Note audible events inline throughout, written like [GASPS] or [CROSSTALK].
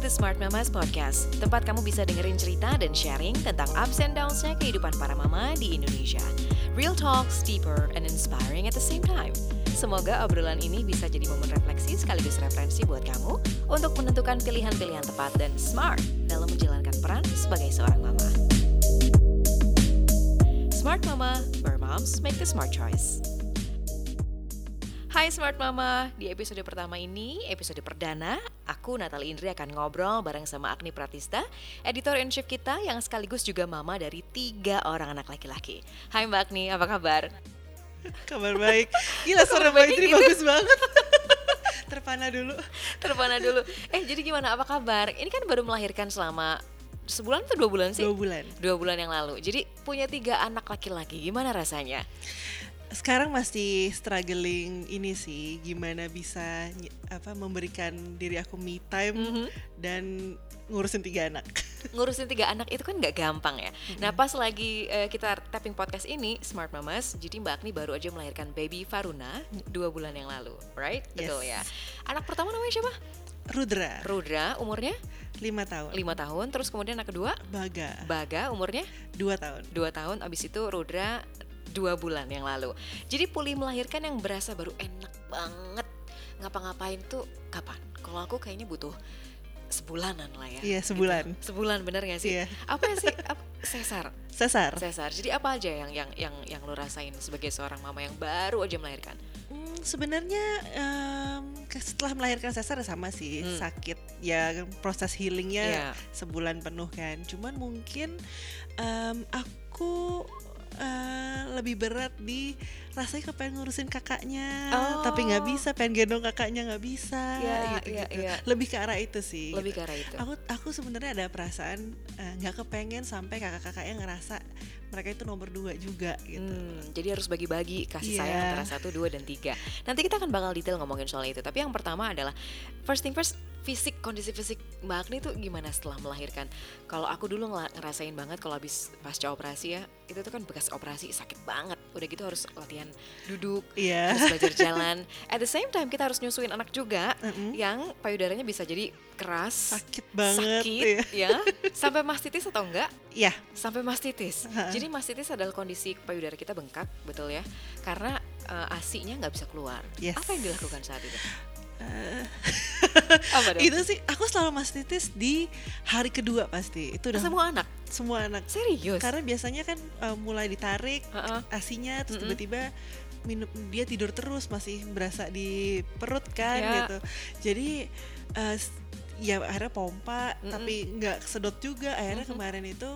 the Smart Mamas Podcast, tempat kamu bisa dengerin cerita dan sharing tentang ups and downs-nya kehidupan para mama di Indonesia. Real talks, deeper, and inspiring at the same time. Semoga obrolan ini bisa jadi momen refleksi sekaligus referensi buat kamu untuk menentukan pilihan-pilihan tepat dan smart dalam menjalankan peran sebagai seorang mama. Smart Mama, where moms make the smart choice. Hai Smart Mama, di episode pertama ini, episode perdana, aku Natalie Indri akan ngobrol bareng sama Agni Pratista, editor in chief kita yang sekaligus juga mama dari tiga orang anak laki-laki. Hai Mbak Agni, apa kabar? [LAUGHS] Kabar baik. Gila suara Mbak baik Indri gitu. bagus banget. [LAUGHS] Terpana dulu. Terpana dulu. Eh jadi gimana, apa kabar? Ini kan baru melahirkan selama sebulan atau dua bulan sih? Dua bulan. Dua bulan yang lalu. Jadi punya tiga anak laki-laki, gimana rasanya? Sekarang masih struggling ini sih gimana bisa apa memberikan diri aku me time Mhm. dan ngurusin tiga anak. [LAUGHS] ngurusin tiga anak itu kan nggak gampang ya. Nah pas lagi eh, kita tapping podcast ini Smart Mamas, jadi Mbak Agni baru aja melahirkan baby Faruna dua bulan yang lalu, right? Betul ya. Yes. Anak pertama namanya siapa? Rudra, Rudra, umurnya lima tahun. lima tahun. Terus kemudian anak kedua Baga, Baga, umurnya dua tahun. dua tahun. Abis itu Rudra dua bulan yang lalu. Jadi pulih melahirkan yang berasa baru enak banget. Ngapa-ngapain tuh kapan? Kalau aku kayaknya butuh sebulanan lah ya. Iya, gitu. sebulan. Sebulan bener gak sih? Iya. Apa sih? Apa, sesar. Sesar. Sesar. Jadi apa aja yang yang yang yang lo rasain sebagai seorang mama yang baru aja melahirkan? Hmm, sebenarnya ke- setelah melahirkan sesar sama sih Hmm. sakit ya proses healingnya Iya. sebulan penuh kan cuman mungkin em, aku eh, lebih berat di rasanya kepengen ngurusin kakaknya Oh. tapi nggak bisa pengen gendong kakaknya nggak bisa Iya, gitu iya, gitu iya. lebih ke arah itu sih Lebih gitu. ke arah itu. aku aku sebenarnya ada perasaan eh, nggak kepengen sampai kakak-kakaknya ngerasa mereka itu nomor dua juga gitu Hmm, jadi harus bagi-bagi kasih Iya. sayang antara satu, dua, dan tiga. Nanti kita akan bakal detail ngomongin soal itu. Tapi yang pertama adalah first thing first, fisik kondisi fisik Mbak Agni tuh gimana setelah melahirkan? Kalau aku dulu ngerasain banget kalau habis pasca operasi ya, itu tuh kan bekas operasi sakit banget. Udah gitu harus latihan duduk, Iya. harus belajar [LAUGHS] jalan. At the same time kita harus nyusuin anak juga Mm-mm. yang payudaranya bisa jadi keras, sakit banget sakit, ya. ya, sampai mastitis atau enggak? Iya. sampai mastitis. Ha. Jadi mastitis adalah kondisi payudara kita bengkak, betul ya? Karena eh, asinya nggak bisa keluar. Yes. Apa yang dilakukan saat itu? Eh, [LAUGHS] Apa itu sih aku selalu mastitis di hari kedua pasti itu udah Semua anak, semua anak serius. karena biasanya kan uh, mulai ditarik Heeh. asinya terus tiba-tiba minum dia tidur terus masih berasa di perut kan Ya. gitu jadi uh, ya akhirnya pompa Mm-mm. tapi nggak sedot juga akhirnya Mhm. kemarin itu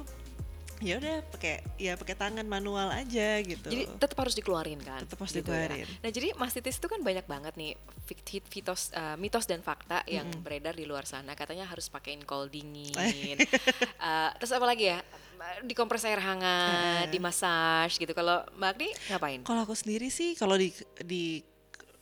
ya udah pakai ya pakai tangan manual aja gitu Jadi tetap harus dikeluarin kan? Tetap harus ya. dikeluarin. Nah jadi mastitis itu kan banyak banget nih fit- fitos, eh, mitos dan fakta yang Mm-mm. beredar di luar sana. Katanya harus pakein kol dingin. [LAUGHS] Eh, terus apa lagi ya? Dikompres air hangat, Eh. dimasaj gitu. Kalau Mbak Agni ngapain? Kalau aku sendiri sih kalau di di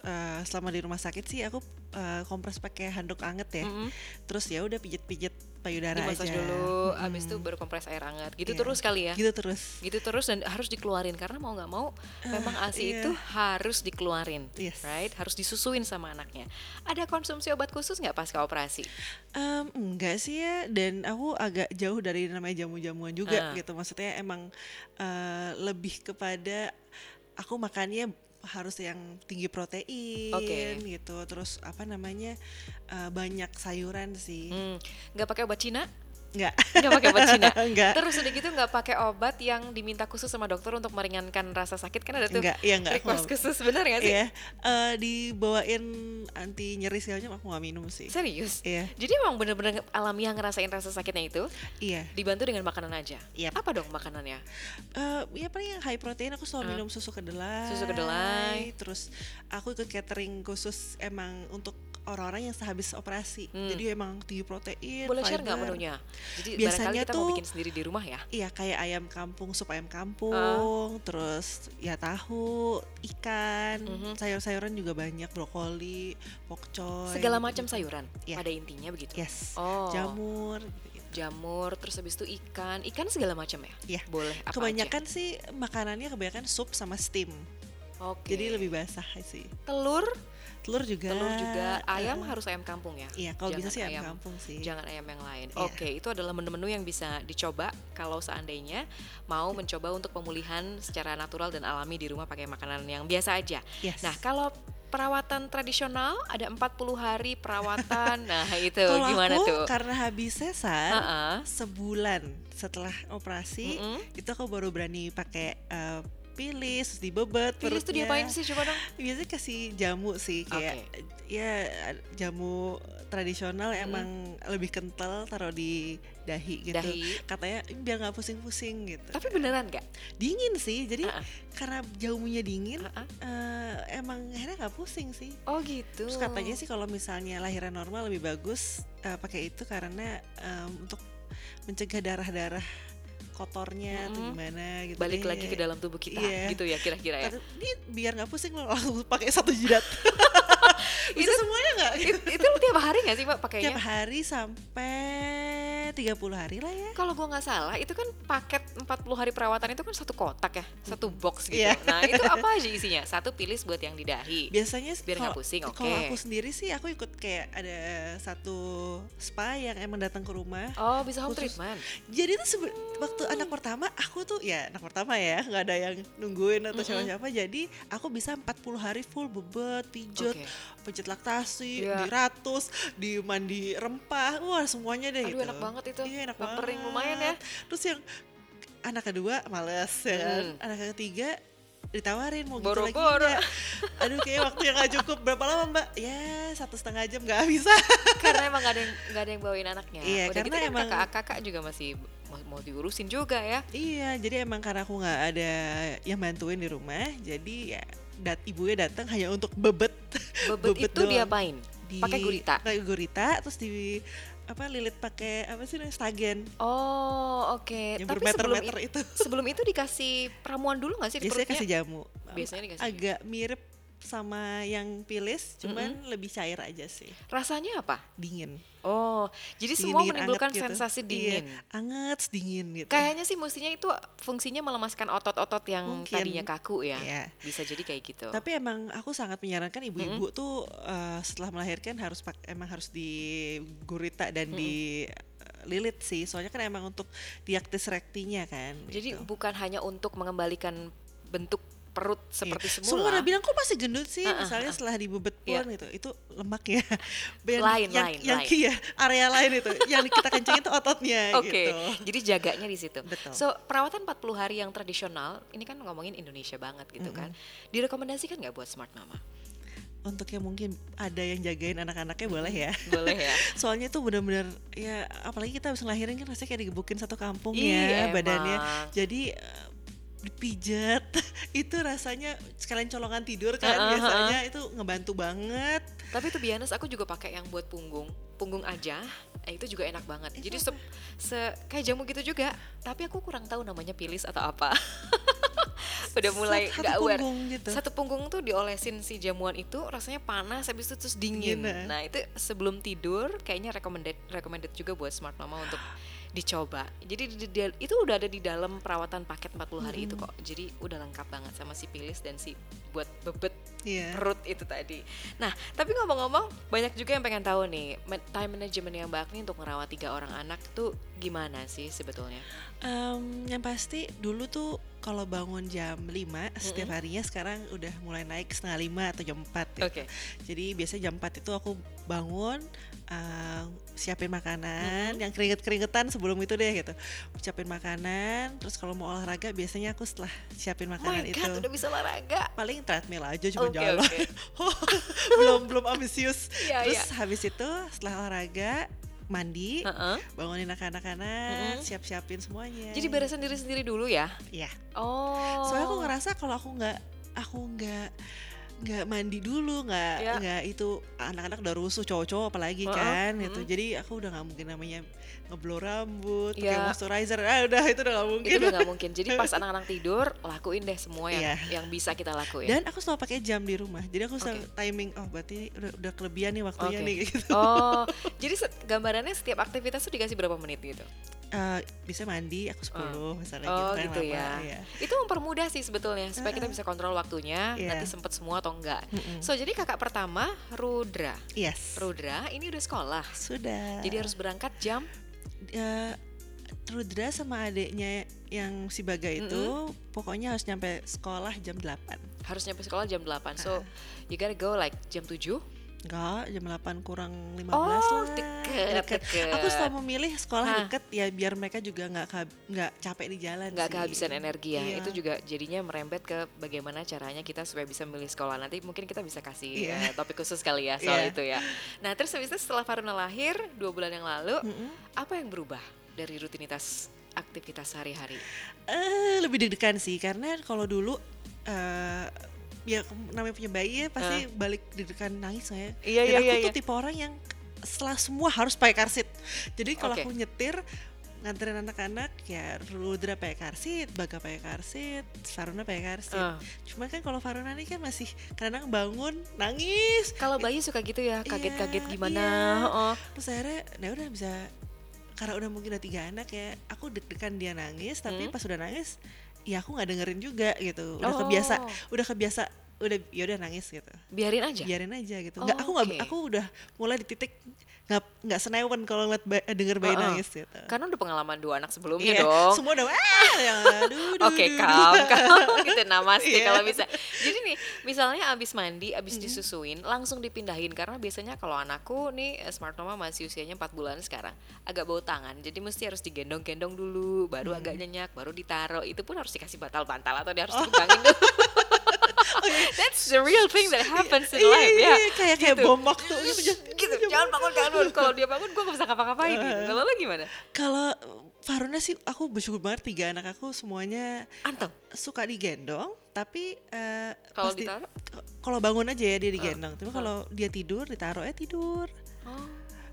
uh, selama di rumah sakit sih aku uh, kompres pakai handuk anget ya. Mm-mm. Terus ya udah pijet-pijet payudara Dimasaj aja. dulu, habis Mm-mm. itu baru kompres air hangat. Gitu Iya. terus kali ya? Gitu terus. gitu terus dan harus dikeluarin karena mau nggak mau memang asi iya. itu harus dikeluarin Yes. right harus disusuin sama anaknya ada konsumsi obat khusus nggak pasca operasi Em, enggak sih ya dan aku agak jauh dari namanya jamu-jamuan juga Ah. gitu. Maksudnya emang eh, lebih kepada aku makannya harus yang tinggi protein Oke. gitu. Terus apa namanya? eh, banyak sayuran sih. Hmm, nggak pakai obat Cina Enggak. nggak pakai obat Cina [LAUGHS] enggak. terus udah gitu nggak pakai obat yang diminta khusus sama dokter untuk meringankan rasa sakit kan ada tuh Enggak, iya enggak. request khusus bener nggak sih Iya, eh, dibawain anti nyeri segala macam aku nggak minum sih. serius Iya, jadi emang bener-bener alamiah ngerasain rasa sakitnya itu iya. dibantu dengan makanan aja Yap. apa dong makanannya Eh, ya paling yang high protein aku selalu Ah. minum susu kedelai. Susu kedelai. Terus aku ikut catering khusus emang untuk orang-orang yang sehabis operasi. Hmm. Jadi emang tinggi protein. boleh share nggak menunya jadi Biasanya kita mau tuh- bikin sendiri di rumah ya Iya kayak ayam kampung, sup ayam kampung, Ah. terus ya tahu, ikan, Mhm. sayur-sayuran juga banyak, brokoli, pokcoy. segala macam sayuran Iya. pada intinya begitu Yes. oh Jamur. jamur terus habis itu ikan ikan segala macam ya Iya. boleh apa Kebanyakan sih makanannya kebanyakan sup sama steam. aja? oke Jadi lebih basah sih. telur telur juga telur juga, ayam eh, harus ayam kampung ya. iya kalau bisa jangan sih ayam ayam- kampung sih Jangan ayam yang lain. Iya. Oke, itu adalah menu-menu yang bisa dicoba kalau seandainya mau mencoba untuk pemulihan secara natural dan alami di rumah pakai makanan yang biasa aja. yes. Nah, kalau perawatan tradisional ada 40 hari perawatan. [LAUGHS] nah, itu kalau gimana aku tuh? karena habis sesar Heeh. sebulan setelah operasi Mm-mm. itu aku baru berani pakai eh, pilis terus dibebet Pilis tuh perutnya. diapain sih coba dong? biasanya kasih jamu sih kayak ya jamu tradisional Mm-mm. emang lebih kental taruh di dahi gitu Dahi. katanya "Ini biar nggak pusing-pusing gitu Tapi beneran nggak? dingin sih jadi Ah, ah. karena jamunya dingin Ah, ah. eh, emang akhirnya nggak pusing sih Oh gitu. terus katanya sih kalau misalnya lahiran normal lebih bagus eh, pakai itu karena em, untuk mencegah darah-darah kotornya atau Mm-mm. gimana gitu balik deh. lagi ke dalam tubuh kita Iya. gitu ya kira-kira ya. Ini biar nggak pusing lo langsung pakai satu jidat [LAUGHS] Itu- semuanya nggak It- itu tiap hari nggak sih Pak pakainya? tiap hari sampai 30 hari lah ya Kalau gua nggak salah, itu kan paket 40 hari perawatan itu kan satu kotak ya, satu box gitu. Iya. Nah, [LAUGHS] itu apa aja isinya? Satu pilis buat yang di dahi. biasanya Biar nggak kalau- pusing, kalau oke. aku sendiri sih aku ikut kayak ada satu spa yang emang datang ke rumah Oh, bisa home Khusus- treatment. jadi tuh sebe- waktu anak pertama aku tuh ya anak pertama ya nggak ada yang nungguin atau siapa-siapa jadi aku bisa 40 hari full bebet pijat Oke. pijat laktasi Iya. diratus di mandi rempah wah semuanya deh Aduh, gitu enak banget itu. iya enak Pampering banget lumayan ya. terus yang anak kedua males ya kan Hmm. anak ketiga ditawarin mau gitu lagi Boro-boro. nggak? aduh kayak waktu yang gak [LAUGHS] cukup berapa lama mbak ya satu setengah jam nggak bisa [LAUGHS] Karena emang gak ada yang nggak ada yang bawain anaknya. Iya, Udah karena gitu kan emang- kakak-kakak juga masih mau, mau diurusin juga ya. Iya, jadi emang karena aku nggak ada yang bantuin di rumah, jadi ya dat ibunya datang hanya untuk bebet. Bebet, [LAUGHS] Bebet itu doang. diapain? Di, Pakai gurita. Pakai gurita, terus di apa lilit pakai apa sih namanya stagen Oh, oke. yang Tapi sebelum bermeter-meter itu, itu. sebelum itu dikasih ramuan dulu nggak sih di Biasanya perutnya? kasih jamu. Biasanya dikasih Agak mirip sama yang pilis, cuman Mm-mm. lebih cair aja sih, Rasanya apa? dingin. Oh, jadi Dingin, semua menimbulkan anget gitu. sensasi Iya, dingin. anget, dingin gitu. Kayaknya sih mestinya itu fungsinya melemaskan otot-otot yang Mungkin. tadinya kaku ya. Iya. Bisa jadi kayak gitu. Tapi emang aku sangat menyarankan ibu-ibu tuh eh, setelah melahirkan harus pak emang harus di gurita dan di eh, lilit sih. Soalnya kan emang untuk diaktis rektinya kan. jadi gitu. bukan hanya untuk mengembalikan bentuk perut seperti Iya. semula. Semua udah bilang kok masih gendut sih, Ah, ah, misalnya ah. setelah dibebet Iya. pun gitu. Itu lemak ya. [LAUGHS] yang, Lain, yang, lain, yang lain. iya, area lain itu. yang kita kencengin itu ototnya [LAUGHS] Oke, gitu. jadi jaganya di situ. Betul. So, perawatan 40 hari yang tradisional, ini kan ngomongin Indonesia banget gitu kan. Direkomendasikan nggak buat smart mama? Untuk yang mungkin ada yang jagain anak-anaknya boleh ya. Boleh ya. [LAUGHS] Soalnya itu benar-benar ya apalagi kita habis ngelahirin kan rasanya kayak digebukin satu kampung Ih, ya emang. badannya. Jadi dipijat [LAUGHS] itu rasanya sekalian colongan tidur kan Heeh, biasanya itu ngebantu banget. Tapi tuh biasa aku juga pakai yang buat punggung, punggung aja. Eh, itu juga enak banget. Jadi se, se- kayak jamu gitu juga. Tapi aku kurang tahu namanya pilis atau apa. [LAUGHS] Udah mulai Satu nggak aware. gitu. Satu punggung tuh diolesin si jamuan itu rasanya panas habis itu terus dingin. Dingin, eh. Nah, itu sebelum tidur kayaknya recommended recommended juga buat smart mama untuk dicoba. Jadi di- di- itu udah ada di dalam perawatan paket 40 hari itu kok. Jadi udah lengkap banget sama si pilis dan si buat bebet Iya. perut itu tadi. Nah, tapi ngomong-ngomong, banyak juga yang pengen tahu nih, time management yang Mbak Agni untuk merawat tiga orang anak tuh gimana sih sebetulnya? Em, yang pasti dulu tuh kalau bangun jam 5 setiap harinya sekarang udah mulai naik setengah lima atau jam 4 gitu. Oke. Jadi biasanya jam 4 itu aku bangun eh, siapin makanan yang keringet-keringetan sebelum itu deh gitu. Siapin makanan, terus kalau mau olahraga biasanya aku setelah siapin Oh my makanan itu god, udah bisa olahraga. paling treadmill aja cuma Oke, jalan. oke. [LAUGHS] belum belum ambisius. Iya, terus iya. habis itu setelah olahraga mandi, Heeh. bangunin anak-anak, Mm-mm. siap-siapin semuanya. Jadi beresin diri sendiri dulu ya? Iya. Oh. Soalnya aku ngerasa kalau aku nggak aku nggak nggak mandi dulu nggak Ya. nggak itu anak-anak udah rusuh cowok-cowok apalagi Heeh, kan gitu mm-mm. jadi aku udah nggak mungkin namanya ngeblow rambut pakai Ya. moisturizer ah udah itu udah nggak mungkin itu udah nggak mungkin. Jadi [LAUGHS] pas anak-anak tidur, lakuin deh semua yang Iya. yang bisa kita lakuin. dan aku selalu pakai jam di rumah jadi aku selalu Oke. timing oh berarti udah udah kelebihan nih waktunya Oke. nih [LAUGHS] gitu Oh, jadi se- gambarannya setiap aktivitas tuh dikasih berapa menit gitu? Eh, bisa mandi aku 10 misalnya Oh gitu gitu ya. iya. Itu mempermudah sih sebetulnya supaya kita bisa kontrol waktunya. Iya. Nanti sempet semua atau enggak. Mm-mm. So jadi kakak pertama Rudra. Yes. Rudra ini udah sekolah. Sudah. Jadi harus berangkat jam Eh, Rudra sama adiknya yang si Baga itu pokoknya harus nyampe sekolah jam 8 harus nyampe sekolah jam 8. So Ah. you gotta go like jam 7. Enggak, jam 8 kurang 15 Oh, lah. deket, deket. Aku selalu memilih sekolah Hah. deket ya biar mereka juga nggak nggak capek di jalan nggak kehabisan energi ya Iya. itu juga jadinya merembet ke bagaimana caranya kita supaya bisa milih sekolah nanti mungkin kita bisa kasih Iya. eh, topik khusus kali ya soal Iya. itu ya nah terus habis itu setelah Faruna lahir dua bulan yang lalu Mm-mm. apa yang berubah dari rutinitas aktivitas sehari-hari Eh, lebih deg-degan sih karena kalau dulu eh ya namanya punya bayi ya pasti balik deg-degan nangis nggak ya. Iya, Dan iya, aku iya, tuh iya. tipe orang yang setelah semua harus pakai car seat. Jadi kalau Oke. aku nyetir nganterin anak-anak ya Rudra pakai car seat, Baga pakai car seat, Faruna pakai car seat. Ah. Cuman kan kalau Faruna nih kan masih kadang bangun nangis. kalau bayi suka gitu ya kaget-kaget Iya, gimana iya. Oh. Terus akhirnya nah udah bisa karena udah mungkin udah tiga anak ya, aku deg-degan dia nangis, tapi Hmm. pas udah nangis ya aku nggak dengerin juga gitu. Udah Oh. kebiasa, udah kebiasa, udah ya udah nangis gitu. biarin aja Biarin aja gitu. Oh, Nggak, aku nggak oke. aku udah mulai di titik nggak nggak senewan kalau ngeliat ba- denger bayi Uh-uh. nangis gitu. karena udah pengalaman dua anak sebelumnya Iya, dong semua udah ah, [LAUGHS] yang duh, Oke, duh. kam, [LAUGHS] gitu namaste Iya. kalau bisa. Jadi nih, misalnya abis mandi, abis Mm-hmm. disusuin, langsung dipindahin karena biasanya kalau anakku nih smart mama masih usianya 4 bulan sekarang, agak bau tangan. Jadi mesti harus digendong-gendong dulu, baru Mm-hmm. agak nyenyak, baru ditaruh. Itu pun harus dikasih bantal-bantal atau dia harus Oh. [LAUGHS] [LAUGHS] That's the real thing that happens in Iya, life iya, ya. iya, kayak kayak Gitu. bom waktu gitu. jangan- Gitu, jangan bangun, jangan bangun. Kalau dia bangun, gue gak bisa ngapa-ngapain gitu. Uh-uh. Kalau lo gimana? Kalau Faruna sih aku bersyukur banget tiga anak aku semuanya Anteng. suka digendong tapi eh, Kalau ditaruh? kalau bangun aja ya dia digendong tapi uh. kalau dia tidur ditaruh eh tidur Oh.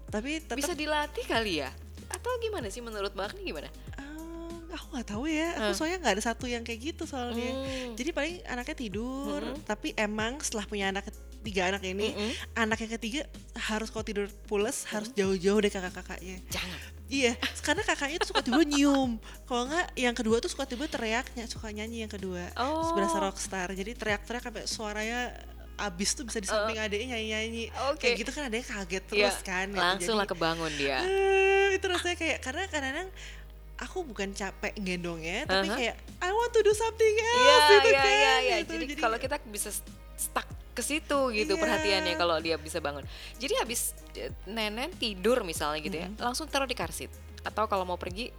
tapi tetap Bisa dilatih kali ya? Atau gimana sih menurut Mbak Agni gimana? Aku nggak tahu ya aku Uh. soalnya nggak ada satu yang kayak gitu soalnya Hmm. jadi paling anaknya tidur Mm-mm. tapi emang setelah punya anak tiga anak ini Mm-mm. anak yang ketiga harus kalau tidur pules harus jauh-jauh dari kakak-kakaknya Jangan. Iya, karena kakaknya tuh suka tiba nyium. Kalau enggak, yang kedua tuh suka tiba teriaknya, suka nyanyi yang kedua. Oh. Berasa rockstar. Jadi teriak-teriak sampai suaranya abis tuh bisa di samping adiknya nyanyi-nyanyi. Uh. Oke. Kayak gitu kan adiknya kaget Iya, terus kan. gitu. langsung lah Jadi, kebangun dia. eh, itu rasanya kayak karena kadang-kadang aku bukan capek gendongnya, tapi Aha. kayak I want to do something Iya, else gitu iya, kan. iya, iya. gitu. Jadi, kalau kita bisa stuck ke situ gitu Iya. perhatiannya kalau dia bisa bangun. Jadi habis eh, nenek tidur misalnya gitu ya, langsung taruh di karsit. Atau kalau mau pergi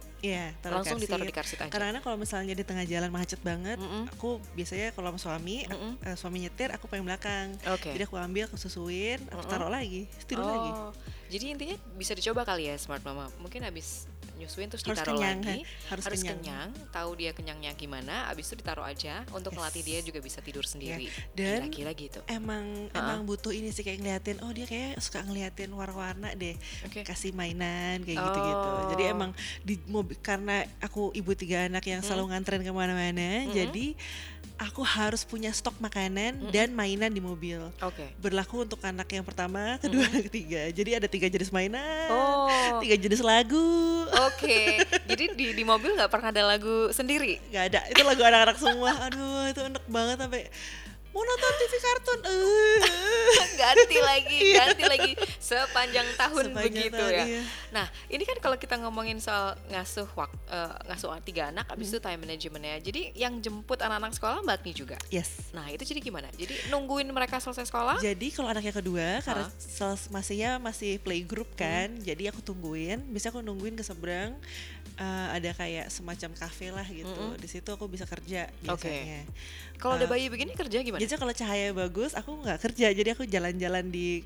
taruh langsung karsit. ditaruh di karsit aja. Karena kalau misalnya di tengah jalan macet banget, Mm-mm. aku biasanya kalau sama suami, Mm-mm. eh, suami nyetir, aku paling belakang. Oke. Jadi aku ambil, aku susuin, aku taruh lagi, tidur lagi. Oh, Jadi intinya bisa dicoba kali ya smart mama. Mungkin habis nyusuin terus Harus ditaruh kenyang, lagi. ha, harus kenyang. kenyang, tahu dia kenyangnya gimana, habis itu ditaruh aja untuk Yes. melatih dia juga bisa tidur sendiri. Dan- Kira-kira gitu. Emang Ha-ha. emang butuh ini sih kayak ngeliatin, oh dia kayak suka ngeliatin warna-warna deh, Oke. kasih mainan kayak gitu-gitu. Jadi Oh. emang di mobil karena aku ibu tiga anak yang selalu nganterin ke mana-mana, Mm-mm. jadi aku harus punya stok makanan Mm-mm. dan mainan di mobil. Oke. Berlaku untuk anak yang pertama, kedua, dan ketiga. Jadi ada tiga jenis mainan, Oh. tiga jenis lagu. Oke, jadi di di mobil nggak pernah ada lagu sendiri. Gak ada, itu lagu anak-anak semua. Aduh, itu enak banget sampai mau nonton TV kartun. Eh. [LAUGHS] ganti lagi, ganti lagi sepanjang tahun Sepanjang begitu tahun, ya. iya. Nah, ini kan kalau kita ngomongin soal ngasuh wak, eh, ngasuh tiga anak, habis Hmm. itu time managementnya. Jadi yang jemput anak-anak sekolah Mbak Agni juga. Yes. Nah, itu jadi gimana? Jadi nungguin mereka selesai sekolah? Jadi kalau anak yang kedua karena Hah? sel- masihnya masih playgroup kan, Hmm. jadi aku tungguin. Biasanya aku nungguin ke seberang eh, ada kayak semacam kafe lah gitu. Mm-mm. Di situ aku bisa kerja biasanya. Kalau ada Eh, bayi begini kerja gimana? Biasanya kalau cahaya bagus, aku nggak kerja. Jadi aku jalan-jalan di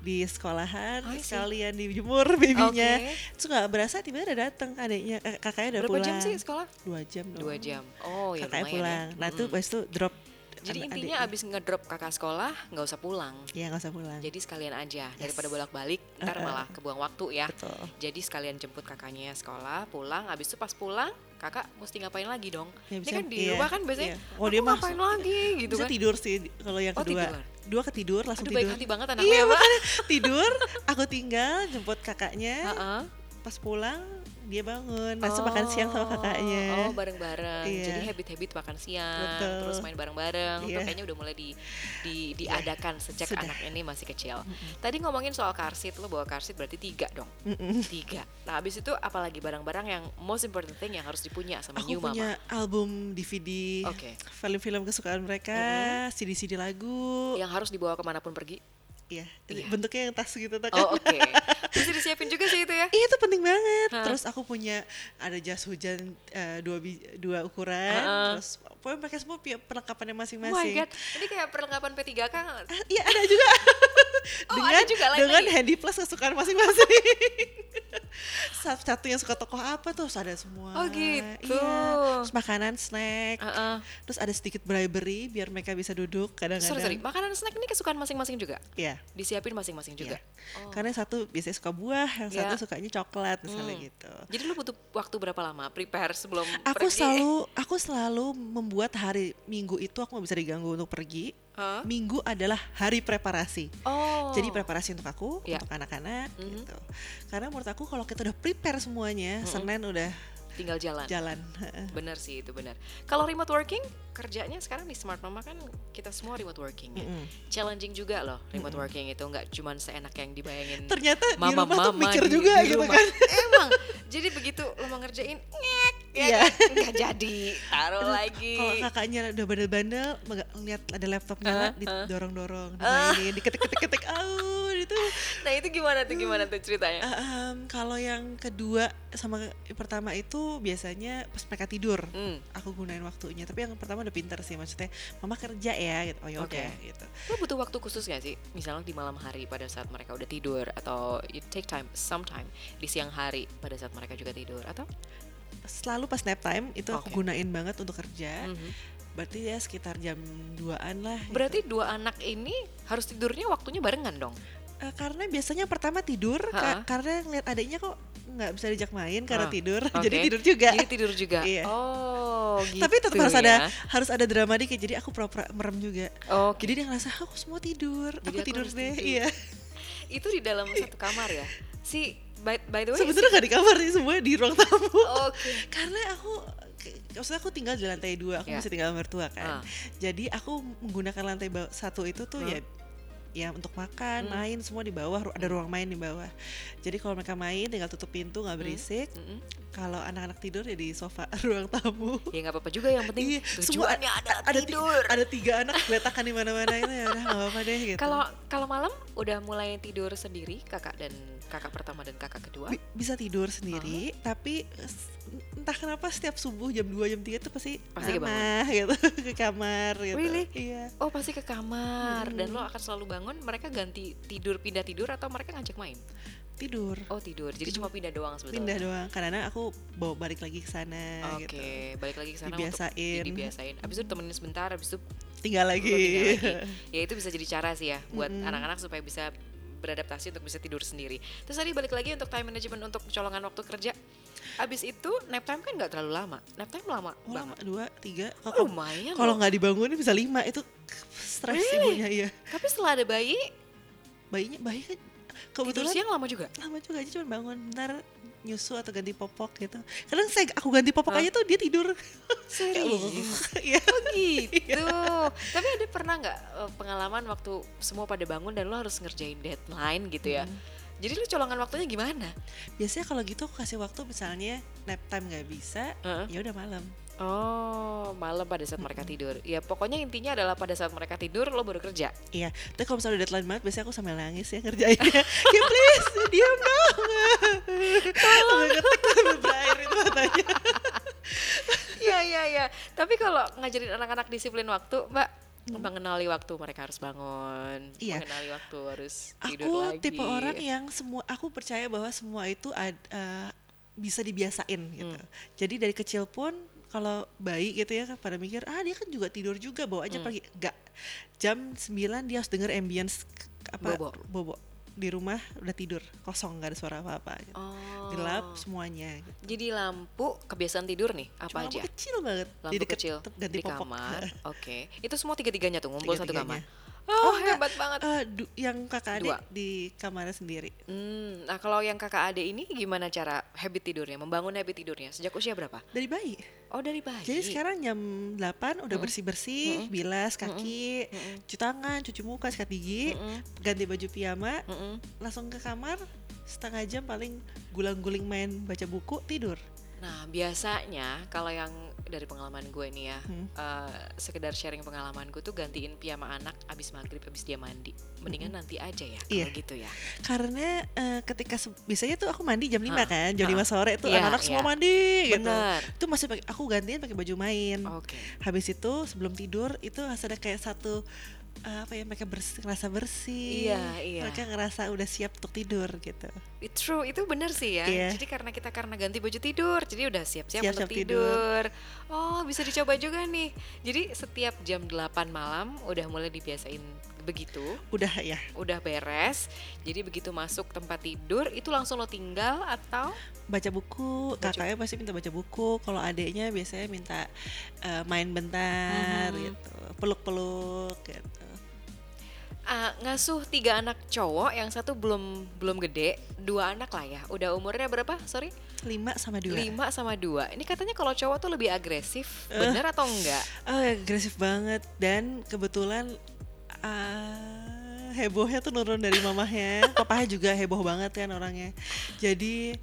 di sekolahan see. sekalian dijemur [LAUGHS] babynya. Terus nggak berasa tiba-tiba udah datang adiknya, eh, kakaknya udah Berapa pulang. jam sih sekolah? Dua jam dong. Dua jam. Oh ya kakaknya lumayan pulang. ya. Nah itu Mm-mm. pas itu drop. Jadi intinya adiknya. abis ngedrop kakak sekolah nggak usah pulang. Iya nggak usah pulang. Jadi sekalian aja Yes. daripada bolak-balik, ntar Uh-uh. malah kebuang waktu ya. Betul. Jadi sekalian jemput kakaknya sekolah, pulang, habis itu pas pulang, kakak mesti ngapain lagi dong? Ya, Ini bisa- kan di iya, rumah kan biasanya, iya. Oh, dia ngapain lagi gitu bisa kan? tidur sih kalau yang Oh, kedua. tidur. Dua ketidur langsung Aduh tidur. baik hati banget anaknya Iya ya, Mbak. tidur, aku tinggal jemput kakaknya. Heeh. Pas pulang dia bangun langsung makan siang sama kakaknya Oh, bareng-bareng. Iya. Jadi habit-habit makan siang, Betul. terus main bareng-bareng. Iya. kayaknya udah mulai di, di Iya. diadakan sejak Sudah. anak ini masih kecil. Tadi ngomongin soal car seat, lo bawa car seat berarti tiga dong. Mm-mm. Tiga. Nah, habis itu apalagi barang-barang yang most important thing yang harus dipunya sama aku new punya mama. album DVD Oke. film-film kesukaan mereka CD-CD lagu Yang harus dibawa ke mana pun pergi. Iya, Iya. bentuknya yang tas gitu tuh kan. Oh, oke. [LAUGHS] Bisa disiapin juga sih itu ya. Iya itu penting banget. Terus aku punya ada jas hujan eh, dua dua ukuran. Terus pokoknya mereka semua punya perlengkapannya Oh my masing-masing. god, ini kayak perlengkapan P3K Ah, Iya ada juga. [LAUGHS] Oh, dengan ada juga lain dengan handy plus kesukaan masing-masing. [LAUGHS] Satu satu yang suka tokoh apa tuh ada semua. Oh, gitu. Iya. Terus makanan, snack. Heeh. Terus ada sedikit bribery biar mereka bisa duduk kadang-kadang. Sorry, sorry. Makanan snack ini kesukaan masing-masing juga? Iya. Disiapin masing-masing juga? Iya. Oh. Karena satu biasanya suka buah, yang Iya. satu sukanya coklat misalnya Hmm. gitu. Jadi lu butuh waktu berapa lama prepare sebelum Aku pergi? selalu aku selalu membuat hari Minggu itu aku nggak bisa diganggu untuk pergi. Hah? Minggu adalah hari preparasi. Oh. Jadi preparasi untuk aku, Iya. untuk anak-anak Mhm. gitu. Karena menurut aku kalau kita udah prepare semuanya, Mhm. Senin udah tinggal jalan. jalan. Bener sih itu bener. Kalau remote working, kerjanya sekarang di Smart Mama kan kita semua remote working ya. Mm-mm. Challenging juga loh remote working itu nggak cuman seenak yang dibayangin Ternyata di mama rumah tuh mama mikir di, juga di gitu rumah. kan. Emang. Jadi begitu lo mau ngerjain ngek ya Iya. kan? nggak jadi taruh lagi. Kalau kakaknya udah bandel-bandel, lihat ada laptop nyala, Hah? didorong-dorong, Ah. dimainin, diketik-ketik-ketik, au itu. Nah itu gimana tuh gimana tuh ceritanya? Ah, em, kalau yang kedua sama yang pertama itu biasanya pas mereka tidur. Hmm. aku gunain waktunya tapi yang pertama udah pinter sih maksudnya mama kerja ya gitu oh ya Oke. udah gitu Lo butuh waktu khusus gak sih? Misalnya di malam hari pada saat mereka udah tidur atau you take time sometime di siang hari pada saat mereka juga tidur atau? selalu pas nap time itu aku Oke. gunain banget untuk kerja Mhm. berarti ya sekitar jam 2an lah gitu. Berarti dua anak ini harus tidurnya waktunya barengan dong. Eh, karena biasanya pertama tidur ka- karena ngeliat adiknya kok nggak bisa diajak main karena Ah, tidur [LAUGHS] oke. jadi tidur juga Jadi tidur juga. [LAUGHS] Iya. Oh, gitu tapi tetap harus ada ya. harus ada drama dikit jadi aku pura-pura merem juga Oke. jadi dia ngerasa aku semua tidur Jadi aku aku tidur deh tidur. iya [LAUGHS] Itu di dalam satu kamar ya. Si by, by the way. sebenarnya nggak di kamar sih semua di ruang tamu Oke. karena aku maksudnya aku tinggal di lantai dua aku Ya. masih tinggal mertua kan jadi aku menggunakan lantai satu itu tuh Hmm. ya ya untuk makan Hmm. main semua di bawah ada ruang main di bawah jadi kalau mereka main tinggal tutup pintu nggak Hmm. berisik Mm-mm. kalau anak-anak tidur ya di sofa [LAUGHS] ruang tamu Ya nggak apa-apa juga yang penting Iya, semua tujuannya ada, ada ti- tidur. ada tiga anak geletakan di mana-mana itu ya udah nggak apa-apa deh gitu Kalau kalau malam udah mulai tidur sendiri kakak dan kakak pertama dan kakak kedua. Bi- bisa tidur sendiri tapi s- entah kenapa setiap subuh jam 2 jam 3 tuh pasti Pasti mama [LAUGHS] gitu ke kamar gitu Really? iya Oh pasti ke kamar dan Hmm. lo akan selalu bangun. Mereka ganti tidur pindah tidur atau mereka ngajak main? tidur Oh tidur. Jadi cuma pindah doang sebetulnya. pindah doang karena aku bawa balik lagi ke sana Oke, gitu balik lagi ke sana Dibiasain. untuk dibiasain. Abis itu temenin sebentar, abis itu tinggal lagi, tinggal lagi. [LAUGHS] Ya itu bisa jadi cara sih ya buat anak-anak supaya bisa beradaptasi untuk bisa tidur sendiri. Terus tadi balik lagi untuk time management untuk colongan waktu kerja. Abis itu nap time kan nggak terlalu lama. Nap time lama Oh, lama, dua tiga Oh, kalau lumayan kalau nggak dibangunin bisa lima itu stres Really? ibunya iya Tapi setelah ada bayi, bayinya bayi kan tidur kebetulan siang lama juga. lama juga aja cuma bangun ntar nyusu atau ganti popok gitu kadang saya aku ganti popok Hah? aja tuh dia tidur Serius? [LAUGHS] Iya. Oh gitu. Tapi ada pernah nggak eh, pengalaman waktu semua pada bangun dan lo harus ngerjain deadline gitu ya? Hmm. Jadi lo colongan waktunya gimana? biasanya kalau gitu aku kasih waktu misalnya nap time nggak bisa Heeh. ya udah malam Oh, malam pada saat mereka tidur. Ya pokoknya intinya adalah pada saat mereka tidur lo baru kerja. Iya, tapi kalau misalnya udah deadline banget, biasanya aku sambil nangis ya ngerjainnya. [LAUGHS] ya please, diam dong. Sambil ngetik sambil berair itu matanya. [LAUGHS] Iya iya iya. Tapi kalau ngajarin anak-anak disiplin waktu, Mbak, mengenali waktu mereka harus bangun, Iya. mengenali waktu harus tidur Aku lagi. tipe orang yang semua, aku percaya bahwa semua itu ad- eh, bisa dibiasain gitu. Hmm. Jadi dari kecil pun kalau bayi gitu ya pada mikir ah dia kan juga tidur juga bawa aja Hmm. pergi enggak jam 9 dia harus denger ambience apa Bobo. bobo di rumah udah tidur kosong nggak ada suara apa-apa gitu. Oh. gelap semuanya gitu. Jadi lampu kebiasaan tidur nih apa Cuma lampu aja? kecil banget Lampu di deket kecil ganti di popok kamar. [LAUGHS] Oke. Itu semua tiga-tiganya tuh ngumpul satu kamar. Oh, enggak, hebat banget. du- yang kakak adik Dua. di kamarnya sendiri. Hmm, nah kalau yang kakak adik ini gimana cara habit tidurnya, membangun habit tidurnya sejak usia berapa? Dari bayi. Oh dari bayi. Jadi sekarang jam 8 udah bersih-bersih, bilas kaki, cuci tangan, cuci muka, sikat gigi, ganti baju piyama, Mm-mm. langsung ke kamar, setengah jam paling gulang-guling main baca buku, tidur. Nah biasanya kalau yang dari pengalaman gue nih ya, eh, sekedar sharing pengalamanku tuh gantiin piyama anak abis maghrib abis dia mandi, mendingan nanti aja ya kalau Iya. gitu ya. Karena eh, ketika biasanya tuh aku mandi jam 5 Ha, kan, jam ha. 5 sore tuh Iya, anak-anak semua iya. mandi gitu. Bener. Itu masih pakai aku gantiin pakai baju main. Oke. Habis itu sebelum tidur itu ada kayak satu apa ya mereka bersih, ngerasa bersih. Iya, iya. Mereka ngerasa udah siap untuk tidur gitu. It true, itu benar sih ya. Iya. Jadi karena kita karena ganti baju tidur, jadi udah siap-siap untuk tidur. Oh, bisa dicoba juga nih. Jadi setiap jam 8 malam udah mulai dibiasain begitu, Udah ya. udah beres. Jadi begitu masuk tempat tidur itu langsung lo tinggal atau baca buku Baca- kakaknya pasti minta baca buku kalau adiknya biasanya minta eh, main bentar Mhm. gitu peluk-peluk gitu ah, ngasuh tiga anak cowok, yang satu belum belum gede, dua anak lah ya. Udah umurnya berapa? Sorry, lima sama dua lima sama dua. Ini katanya kalau cowok tuh lebih agresif, Eh. bener atau enggak? oh agresif banget dan kebetulan ah, hebohnya tuh nurun dari mamahnya [LAUGHS] papahnya juga heboh banget kan orangnya jadi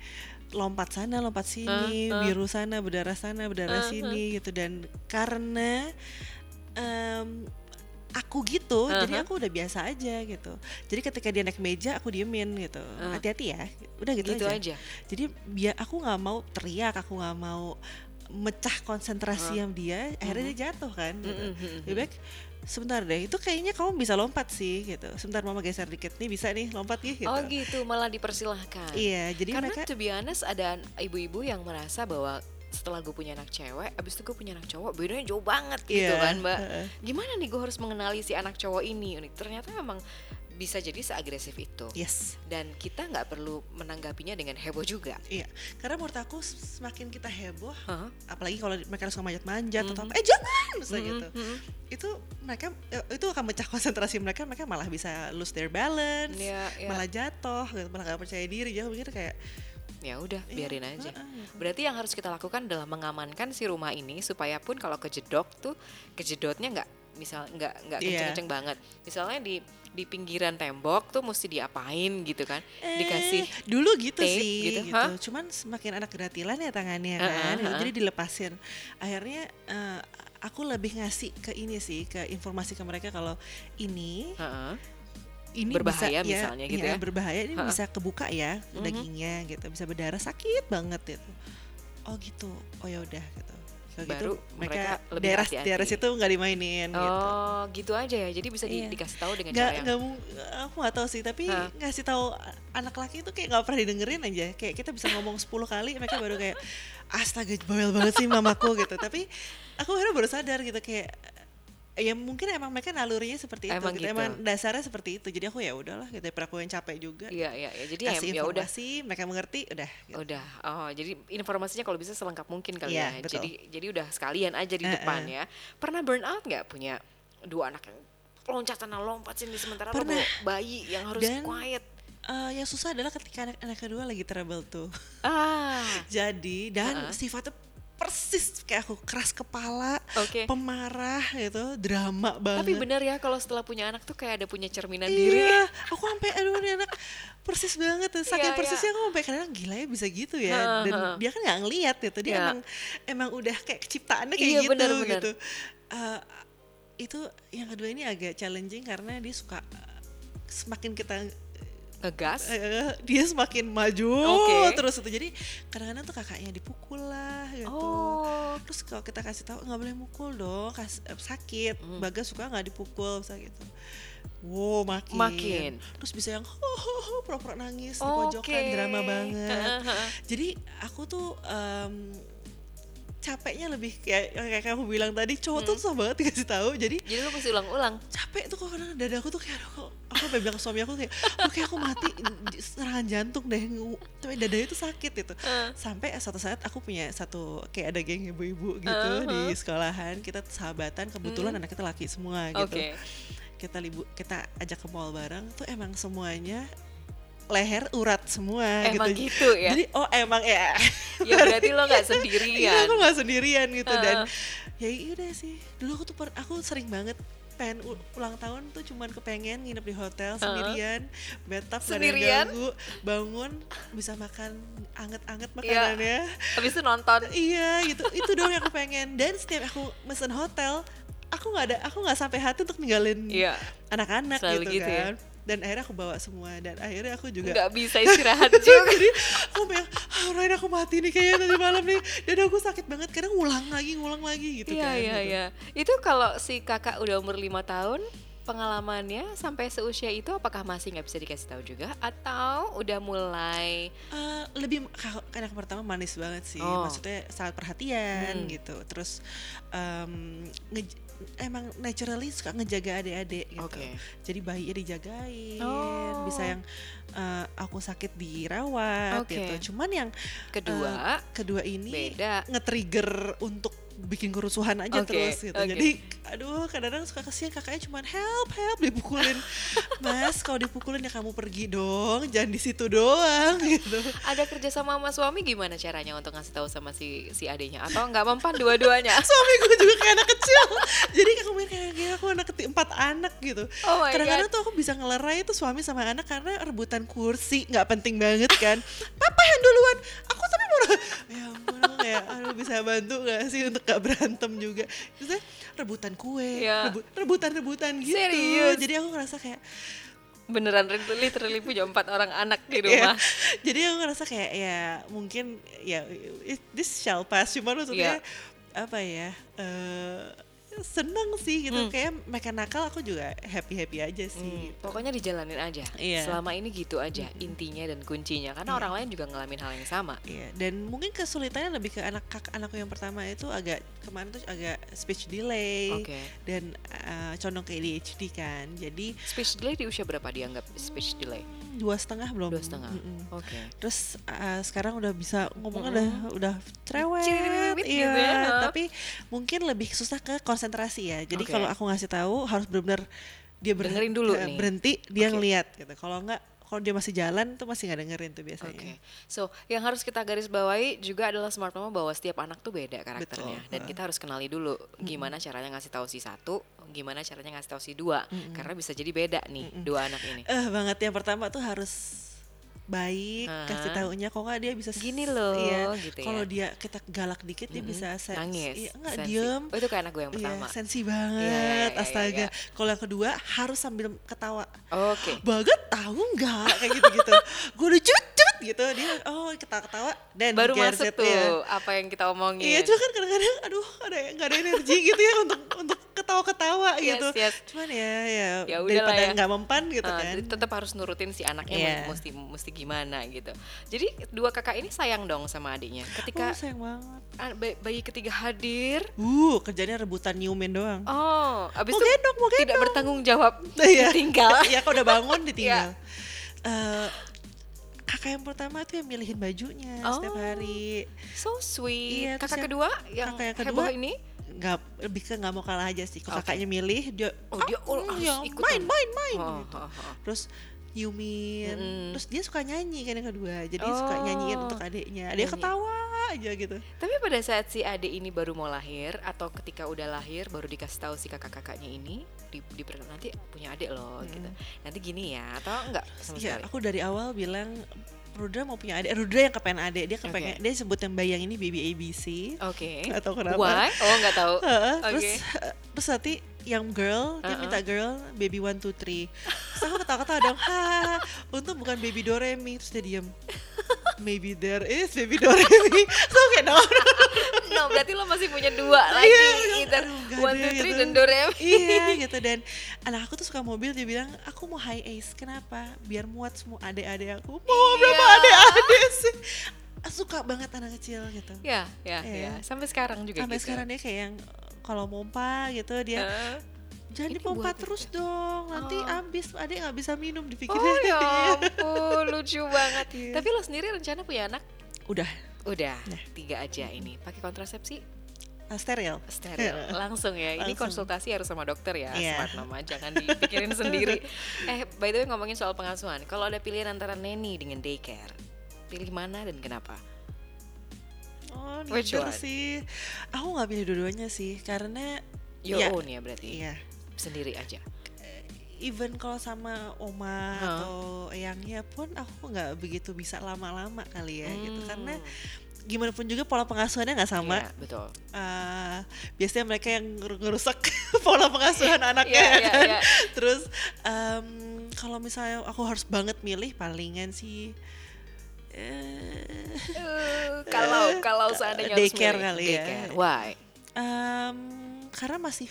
lompat sana lompat sini Eh, eh. biru sana berdarah sana berdarah Eh, sini gitu dan karena em, aku gitu jadi Uh-huh. aku udah biasa aja gitu jadi ketika dia naik meja aku diemin gitu Uh. hati-hati ya udah gitu, Gitu aja. aja. jadi biar aku nggak mau teriak aku nggak mau mecah konsentrasi Uh. yang dia akhirnya dia jatuh kan gitu. Lebih baik sebentar deh itu kayaknya kamu bisa lompat sih gitu sebentar mama geser dikit nih bisa nih lompat nih gitu Oh gitu, malah dipersilahkan. iya jadi Karena mereka to be honest ada ibu-ibu yang merasa bahwa setelah gue punya anak cewek, abis itu gue punya anak cowok, bedanya jauh banget gitu Iya, kan mbak. Gimana nih gue harus mengenali si anak cowok ini? Ternyata memang bisa jadi seagresif itu. yes Dan kita nggak perlu menanggapinya dengan heboh juga. iya karena menurut aku semakin kita heboh Hah? apalagi kalau mereka suka manjat-manjat atau Mhm. apa eh jangan misalnya Mm-mm, gitu mm-mm. itu mereka eh, itu akan mecah [LAUGHS] konsentrasi mereka mereka malah bisa lose their balance Iya, iya. malah jatuh malah gak percaya diri jadi aku mikir kayak Ya udah, Iya, biarin aja. heeh. Berarti yang harus kita lakukan adalah mengamankan si rumah ini supaya pun kalau kejedok tuh kejedotnya nggak misal nggak nggak Iya. kenceng-kenceng banget. Misalnya di di pinggiran tembok tuh mesti diapain gitu kan? Dikasih Eh, dulu gitu tape sih gitu, gitu, hah? cuman semakin anak keratilan ya tangannya Heeh, kan gitu. jadi dilepasin akhirnya eh, aku lebih ngasih ke ini sih ke informasi ke mereka kalau ini Heeh. Ini Berbahaya bisa, misalnya gitu ya? berbahaya ini Ha-ha. bisa kebuka ya Mhm. dagingnya gitu bisa berdarah sakit banget gitu oh gitu oh ya udah gitu Kalau Baru gitu mereka mereka lebih daerah hati-hati. daerah situ nggak dimainin gitu Oh, gitu aja ya. Jadi bisa di- Iya. dikasih tahu dengan nggak cara yang mung- aku nggak tahu sih tapi Hah? ngasih tahu anak laki itu kayak nggak pernah didengerin aja kayak kita bisa ngomong 10 kali mereka baru kayak astaga bawel banget sih mamaku gitu tapi aku akhirnya baru sadar gitu kayak ya mungkin emang mereka nalurinya seperti itu Emang gitu. gitu. emang dasarnya seperti itu jadi aku ya udahlah gitu daripada aku yang capek juga Iya, iya, iya. Jadi kasih ya, ya udah informasi mereka mengerti udah gitu. Udah, oh jadi informasinya kalau bisa selengkap mungkin kali Iya, ya. betul. Jadi jadi udah sekalian aja di Eh, depan eh. ya. Pernah burn out nggak punya dua anak yang loncat sana lompat sini sementara Pernah. bayi yang harus Dan- quiet. Eh, yang susah adalah ketika anak anak kedua lagi trouble tuh Ah, [LAUGHS] jadi dan Ha-ha. sifatnya persis kayak aku keras kepala oke. pemarah gitu drama banget Tapi benar ya kalau setelah punya anak tuh kayak ada punya cerminan diri. Iya, [LAUGHS] aku sampai aduh ini anak persis banget tuh. Saking Iya, persisnya aku sampai kadang gila ya bisa gitu ya. Ha, Dan ha. dia kan nggak ngeliat gitu. Dia Iya. emang emang udah kayak ciptaannya kayak Iya, gitu benar, benar. gitu. Eh, itu yang kedua ini agak challenging karena dia suka eh, semakin kita Ngegas. eh, dia semakin maju Oke. terus itu jadi kadang-kadang tuh kakaknya dipukul lah gitu Oh. terus kalau kita kasih tahu nggak boleh mukul dong kas, eh, sakit Hmm. bagas suka nggak dipukul misalnya gitu wow makin Makin. terus bisa yang pura-pura nangis di Oke. pojokan drama banget [LAUGHS] jadi aku tuh em, capeknya lebih kayak kayak kayak aku bilang tadi cowok Hmm. tuh susah banget dikasih tahu jadi Jadi lu mesti ulang-ulang. capek tuh kok kadang dadaku tuh kayak kok aku sampai bilang suami aku kayak "Aduh, kayak aku mati serangan jantung deh tapi dadanya tuh sakit gitu Heeh. sampai suatu saat aku punya satu kayak ada geng ibu-ibu gitu Uh-huh. di sekolahan kita sahabatan kebetulan Hmm. anak kita laki semua gitu Oke. kita libu kita ajak ke mall bareng tuh emang semuanya leher urat semua Emang gitu. gitu ya? Jadi oh emang ya. Ya berarti lo nggak [LAUGHS] Iya sendirian. aku nggak sendirian gitu dan Heeh. ya udah sih. Dulu aku tuh per- aku sering banget pengen ulang tahun tuh cuman kepengen nginep di hotel sendirian, bathtub ada yang Sendirian? ganggu, bangun bisa makan anget-anget Iya. makanannya. Habis itu nonton. Iya gitu, itu doang yang aku pengen. Dan setiap aku mesen hotel, aku nggak ada, aku nggak sampai hati untuk ninggalin Iya. anak-anak gitu, gitu ya? Dan akhirnya aku bawa semua dan akhirnya aku juga Nggak bisa [LAUGHS] istirahat juga. jadi aku kayak ah Ryan aku mati nih kayaknya tadi malam nih dan aku sakit banget kadang ngulang lagi ngulang lagi gitu Iya kan iya gitu. iya. Itu kalau si kakak udah umur lima tahun pengalamannya sampai seusia itu apakah masih nggak bisa dikasih tahu juga atau udah mulai Eh, lebih ka- kan yang pertama manis banget sih Oh. maksudnya sangat perhatian Hmm. gitu terus nge- emang naturally suka ngejaga adik-adik gitu Oke. jadi bayinya dijagain Oh. bisa yang eh, aku sakit dirawat Oke. gitu cuman yang kedua kedua ini beda? nge-trigger untuk bikin kerusuhan aja Oke, terus gitu. oke. Jadi aduh kadang-kadang suka kesian kakaknya cuman help help dipukulin. [LAUGHS] Mas kalau dipukulin ya kamu pergi dong, jangan di situ doang gitu. Ada kerja sama sama suami gimana caranya untuk ngasih tahu sama si si adiknya atau nggak mempan dua-duanya? [LAUGHS] Suami gue juga kayak anak kecil. Jadi aku mikir kayak gini aku anak keti empat anak gitu. Oh Kadang-kadang tuh aku bisa ngelerai tuh suami sama anak karena rebutan kursi nggak penting banget kan. Papa yang duluan, aku tapi mau ya ampun aku kayak aduh bisa bantu gak sih untuk gak berantem juga. Terus rebutan kue, Iya. rebu- rebutan-rebutan gitu. Serius? Jadi aku ngerasa kayak Beneran literally punya empat orang anak di Iya. rumah. Jadi aku ngerasa kayak ya mungkin ya it- this shall pass cuman maksudnya Iya. Apa ya eh seneng sih gitu Hmm. kayak mereka nakal aku juga happy happy aja sih. Hmm, gitu. pokoknya dijalanin aja. Iya. Selama ini gitu aja intinya dan kuncinya karena Iya. orang lain juga ngalamin hal yang sama. Iya, dan mungkin kesulitannya lebih ke anak kak anakku yang pertama itu agak kemarin tuh agak speech delay Oke. dan eh, condong ke ADHD kan. Jadi Speech delay di usia berapa dianggap speech delay? Dua setengah belum. Dua setengah. Mm-mm. Oke. Terus eh, sekarang udah bisa ngomong Mm-mm. udah udah cerewet, iya. gitu ya. Tapi mungkin lebih susah ke konsentrasi ya. Jadi Oke. kalau aku ngasih tahu harus benar-benar dia ber- Dengerin dulu eh, nih. berhenti dia Oke. ngeliat gitu. Kalau enggak kalau dia masih jalan tuh masih nggak dengerin tuh biasanya. Oke, so yang harus kita garis bawahi juga adalah smart mama bahwa setiap anak tuh beda karakternya. Betul, dan kita harus kenali dulu gimana caranya ngasih tahu si satu, gimana caranya ngasih tahu si dua, karena bisa jadi beda nih dua anak ini. Eh banget. Yang pertama tuh harus baik Aha. kasih taunya kok nggak dia bisa Gini loh, iya. gitu ya. kalau dia kita galak dikit dia Mm-mm. bisa sen- Nangis, iya, sensi. diem Oh itu kayak anak gue yang Iya, pertama. sensi Iya, iya, banget iya, astaga iya. kalau yang kedua harus sambil ketawa Oke. [GASPS] banget tahu nggak kayak gitu gitu [LAUGHS] gue udah cut cut gitu dia oh ketawa ketawa dan Baru masuk tuh iya. apa yang kita omongin. Iya, cuma kan kadang-kadang aduh ada nggak ada energi gitu ya untuk untuk ketawa-ketawa Yes, gitu. yes. Cuman ya ya, Ya daripada ya. nggak mempan gitu Ah, kan. tetap harus nurutin si anaknya Iya. mesti mesti gimana gitu. Jadi dua kakak ini sayang dong sama adiknya. Ketika Oh, sayang banget. bayi, ketiga hadir, Uh, kerjanya rebutan nyiumin doang. oh, abis mau itu gendong, mau gendong. tidak bertanggung jawab, [LAUGHS] Iya. tinggal. [LAUGHS] Iya, kalau udah bangun [LAUGHS] ditinggal. Iya. Eh, kakak yang pertama tuh yang milihin bajunya setiap Oh. hari. So sweet. Iya, kakak yang- kedua yang, kakak yang heboh kedua, ini, Nggak lebih ke nggak mau kalah aja sih. Kalau Oke. kakaknya milih dia Oh, dia oh, "Ah, harus ya, ikutan." main main main Oh, gitu. oh, oh. Terus nyiumin. Mm-mm. Terus dia suka nyanyi kan yang kedua. Jadi suka Oh. nyanyiin untuk adiknya. Dia Nyanyi. ketawa aja gitu. Tapi pada saat si adik ini baru mau lahir atau ketika udah lahir baru dikasih tahu si kakak-kakaknya ini di, di nanti punya adik loh gitu. Nanti gini ya atau enggak sama Iya, sekali? aku dari awal bilang Rudra mau punya adik. Rudra yang kepengen adik. Dia kepengen dia sebut yang bayang ini baby ABC. Oke. Nggak tahu kenapa. Why? Oh nggak tahu. Oke. terus terus nanti yang girl dia Uh-uh. minta girl baby one two three terus aku ketawa-ketawa dong ha untung bukan baby Doremi terus dia diem maybe there is baby Doremi [LAUGHS] so kayak no, No, berarti lo masih punya dua lagi. Iya, Either aduh, nggak one, two, three, gitu. dan Doremi. iya gitu dan anak aku tuh suka mobil dia bilang aku mau high ace kenapa biar muat semua adik-adik aku mau berapa Iya. adik-adik sih suka banget anak kecil gitu Ya, ya, Iya. ya. Sampai sekarang juga sampai gitu. sekarang dia kayak yang kalau mompa gitu dia Eh, Jangan Ini dipompa terus itu. dong, nanti Oh. habis adik nggak bisa minum dipikir. Oh ya [LAUGHS] ampun, lucu banget. Iya. Tapi lo sendiri rencana punya anak? Udah, Udah, Nah. tiga aja ini. Pakai kontrasepsi? uh, steril. steril [LAUGHS] langsung ya ini Langsung. konsultasi harus sama dokter ya Iya. smart mama jangan dipikirin sendiri [LAUGHS] eh by the way ngomongin soal pengasuhan kalau ada pilihan antara nanny dengan daycare pilih mana dan kenapa Oh, Which one? sih. Aku nggak pilih dua-duanya sih, karena your ya, own ya berarti Iya. sendiri aja Even kalau sama oma Huh. atau eyangnya pun aku nggak begitu bisa lama-lama kali ya gitu, karena Hmm, gimana pun juga pola pengasuhannya nggak sama. iya, betul Eh, biasanya mereka yang nger- ngerusak [LAUGHS] pola pengasuhan anaknya Iya, ya iya, kan. iya. Terus em, kalau misalnya aku harus banget milih palingan sih Eh, kalau kalau seandainya harus Daycare kali ya. daycare. why em, karena masih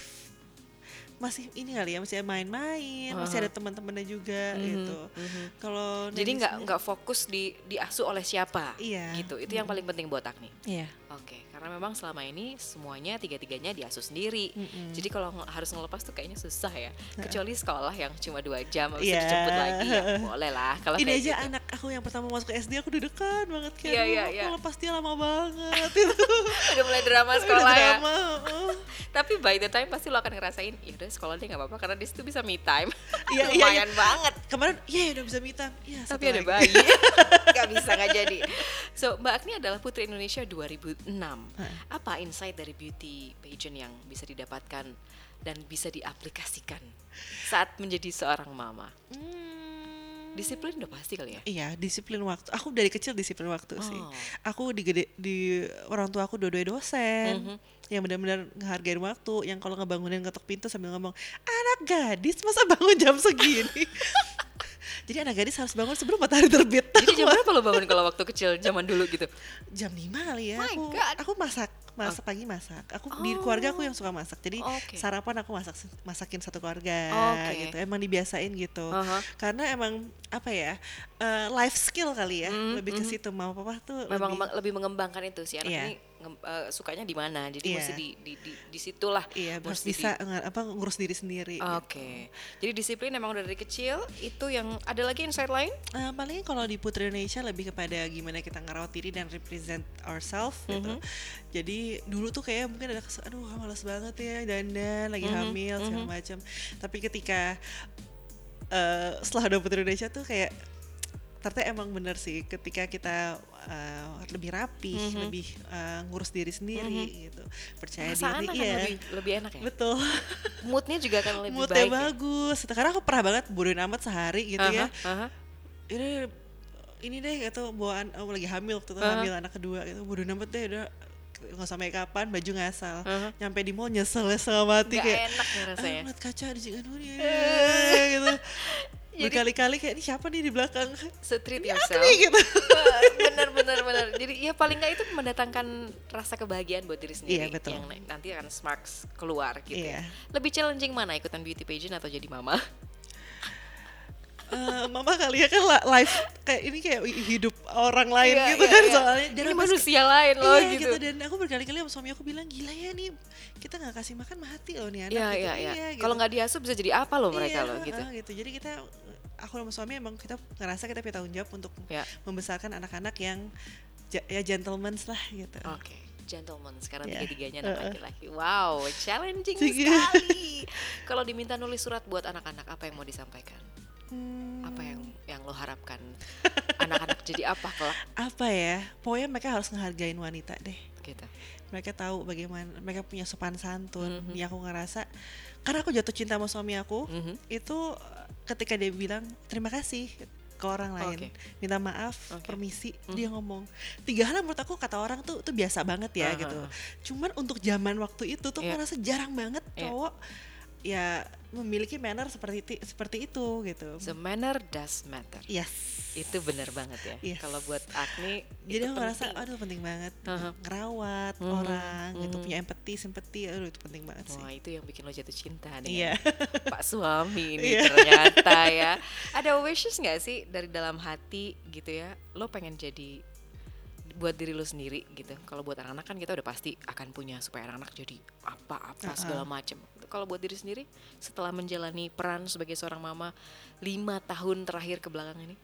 masih ini kali ya masih main-main masih ada teman-temannya juga Mhm, gitu. mhm. Kalau jadi nggak nggak fokus di diasuh oleh siapa Iya. gitu itu yang paling penting buat Agni Iya. Oke, karena memang selama ini semuanya tiga-tiganya diasuh sendiri. Mm-mm. Jadi kalau nge- harus ngelepas tuh kayaknya susah ya. Kecuali sekolah yang cuma dua jam habis Iya. itu dijemput lagi ya boleh lah. Kalau Ini aja gitu. anak aku yang pertama masuk SD aku deg-degan banget kayak Iya, iya, aku iya. lepas dia lama banget itu. [LAUGHS] udah mulai drama Udah sekolah ya. drama. [LAUGHS] Tapi by the time pasti lo akan ngerasain, ya udah sekolah dia nggak apa-apa karena di situ bisa me time. [LAUGHS] Iya, iya, Lumayan iya. banget. Kemarin iya udah bisa meetup. Iya, Tapi satu ada lagi. bayi. Gak bisa nggak jadi. So Mbak Agni adalah Putri Indonesia 2006. Apa insight dari beauty pageant yang bisa didapatkan dan bisa diaplikasikan saat menjadi seorang mama? Hmm, Disiplin udah pasti kali ya. Iya, disiplin waktu. Aku dari kecil disiplin waktu sih. Oh. Aku digede di orang tua aku dua-dua dosen. Mhm. Yang benar-benar ngehargain waktu, yang kalau ngebangunin ketok pintu sambil ngomong, "Anak gadis masa bangun jam segini?" [LAUGHS] Jadi anak gadis harus bangun sebelum matahari terbit. [LAUGHS] Jadi jam berapa lo bangun kalau waktu kecil zaman dulu gitu? jam 5 kali ya. My aku God. aku masak, masak pagi masak. Aku di Oh. keluarga aku yang suka masak. Jadi Oke. sarapan aku masak masakin satu keluarga Oke. gitu. Emang dibiasain gitu. Aha. Karena emang apa ya? eh, life skill kali ya. Mm, lebih ke mhm. situ mama papa tuh Memang lebih lebih mengembangkan itu si anak Iya. ini eh, sukanya di mana. Jadi Iya. mesti di di di, di situlah. iya harus di- bisa nge- apa ngurus diri sendiri. Oke. Jadi disiplin emang udah dari kecil. Itu yang ada lagi insight lain? Eh, paling kalau di Putri Indonesia lebih kepada gimana kita ngerawat diri dan represent ourselves gitu. Mhm. Jadi dulu tuh kayak mungkin ada kes- aduh males banget ya dandan lagi Mhm, hamil segala mhm. macam. Tapi ketika eh setelah ada Putri Indonesia tuh kayak ternyata emang bener sih ketika kita eh, lebih rapi, Mhm. lebih eh, ngurus diri sendiri gitu. Percaya Perasaan diri akan iya. lebih lebih enak ya. Betul. Moodnya juga akan lebih Moodnya baik. ya? bagus. Karena aku pernah banget bodohin amat sehari gitu ya. Aha, aha. ini ini deh gitu bawaan aku lagi hamil waktu itu Aha. hamil anak kedua gitu bodoh amat deh udah nggak sampai kapan baju ngasal Aha. nyampe di mall nyesel ya setengah mati Nggak kayak enak ya ah, rasanya. ngeliat kaca di jangan gitu Jadi- berkali-kali kayak ini siapa nih di belakang So treat Ini yourself. Agni gitu bener bener bener. Jadi ya paling nggak itu mendatangkan rasa kebahagiaan buat diri sendiri Iya, betul. yang nanti akan sparks keluar gitu. Iya. ya. Lebih challenging mana ikutan beauty pageant atau jadi mama? Eh, mama kali ya kan live kayak ini kayak hidup orang lain Iya, gitu iya, kan iya. soalnya Ini pas- manusia lain loh iya, gitu. dan aku berkali-kali sama suami aku bilang gila ya nih kita nggak kasih makan mati loh nih anak Iya gitu. iya iya. gitu. Kalau nggak diasuh bisa jadi apa loh mereka Iya, loh gitu. heeh, gitu. Jadi kita aku sama suami emang kita ngerasa kita punya tanggung jawab untuk Ya. membesarkan anak-anak yang ya gentlemen lah gitu. Oke, gentleman. Sekarang Iya. tiga-tiganya anak laki-laki. Wow, challenging sekali. Kalau diminta nulis surat buat anak-anak, apa yang mau disampaikan? Hmm, Apa yang yang lo harapkan? [LAUGHS] Anak-anak jadi apa kelak? apa ya? Pokoknya mereka harus ngehargain wanita deh. Gitu. Mereka tahu bagaimana mereka punya sopan santun. Mhm. Yang aku ngerasa karena aku jatuh cinta sama suami aku Mhm. itu uh, ketika dia bilang terima kasih ke orang lain, Oke. minta maaf, Oke. permisi, Mhm. dia ngomong tiga hal menurut aku kata orang tuh tuh biasa banget ya Aha. gitu. Cuman untuk zaman waktu itu tuh Iya. aku rasa jarang banget Iya. cowok ya memiliki manner seperti ti- seperti itu gitu. The manner does matter. yes. Itu bener banget ya. Yes. Kalau buat Agni Jadi aku ngerasa penting. aduh penting banget Aha. ngerawat Mhm, orang gitu mhm. punya empati, simpati, aduh itu penting banget sih. Wah itu yang bikin lo jatuh cinta nih Iya. [LAUGHS] Pak suami ini Iya. ternyata ya [LAUGHS] Ada wishes nggak sih dari dalam hati gitu ya Lo pengen jadi buat diri lo sendiri gitu Kalau buat anak-anak kan kita udah pasti akan punya supaya anak-anak jadi apa-apa Uh-uh. segala macem Kalau buat diri sendiri setelah menjalani peran sebagai seorang mama lima tahun terakhir ke belakang ini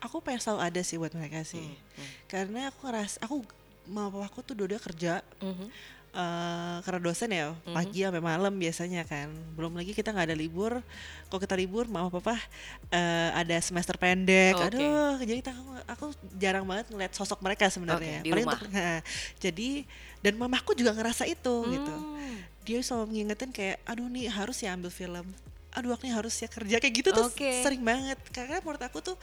Aku pengen selalu ada sih buat mereka sih. Hmm, hmm. Karena aku ngerasa aku mama papa aku tuh dua-dua kerja Mhm. Eh, karena dosen ya Mhm. pagi sampai malam biasanya kan. Belum lagi kita nggak ada libur. Kalau kita libur, mama papa eh, ada semester pendek. Oke. Aduh, jadi aku, aku jarang banget ngeliat sosok mereka sebenarnya. Di Paling untuk- [LAUGHS] nah, jadi dan mamaku juga ngerasa itu gitu. Hmm. Dia selalu mengingetin kayak, aduh nih harus ya ambil film. Aduh aku nih harus ya kerja kayak gitu tuh Oke. sering banget. Karena menurut aku tuh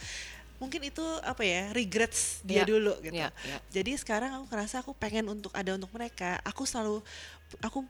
mungkin itu apa ya regrets dia Ya, dulu gitu. ya, ya. Jadi sekarang aku ngerasa aku pengen untuk ada untuk mereka. Aku selalu aku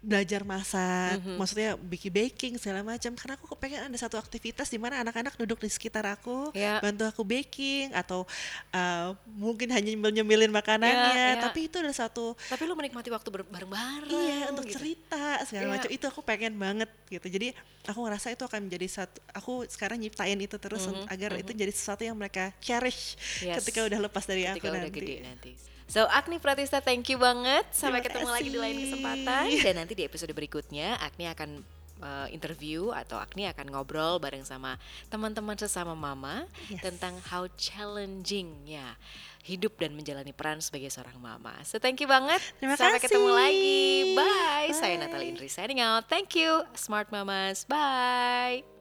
belajar masak, Mhm. maksudnya bikin baking segala macam. Karena aku pengen ada satu aktivitas di mana anak-anak duduk di sekitar aku, Ya. bantu aku baking atau uh, mungkin hanya nyemil-nyemilin makanannya. Ya, ya. Tapi itu ada satu Tapi lu menikmati waktu bareng-bareng. iya untuk gitu. cerita segala Iya. macam. Itu aku pengen banget gitu. Jadi aku ngerasa itu akan menjadi satu. Aku sekarang nyiptain itu terus Mhm, untuk- agar mhm. itu jadi sesuatu yang mereka cherish Yes. ketika udah lepas dari ketika aku udah nanti. gede nanti. So Agni Pratista thank you banget. Sampai Terima ketemu lagi di lain kesempatan dan nanti di episode berikutnya Agni akan uh, interview atau Agni akan ngobrol bareng sama teman-teman sesama mama Yes. tentang how challengingnya hidup dan menjalani peran sebagai seorang mama. So thank you banget. Terima Sampai ketemu kasih. lagi. Bye. Saya Bye. Natalie Indri signing out. Thank you Smart Mamas. Bye.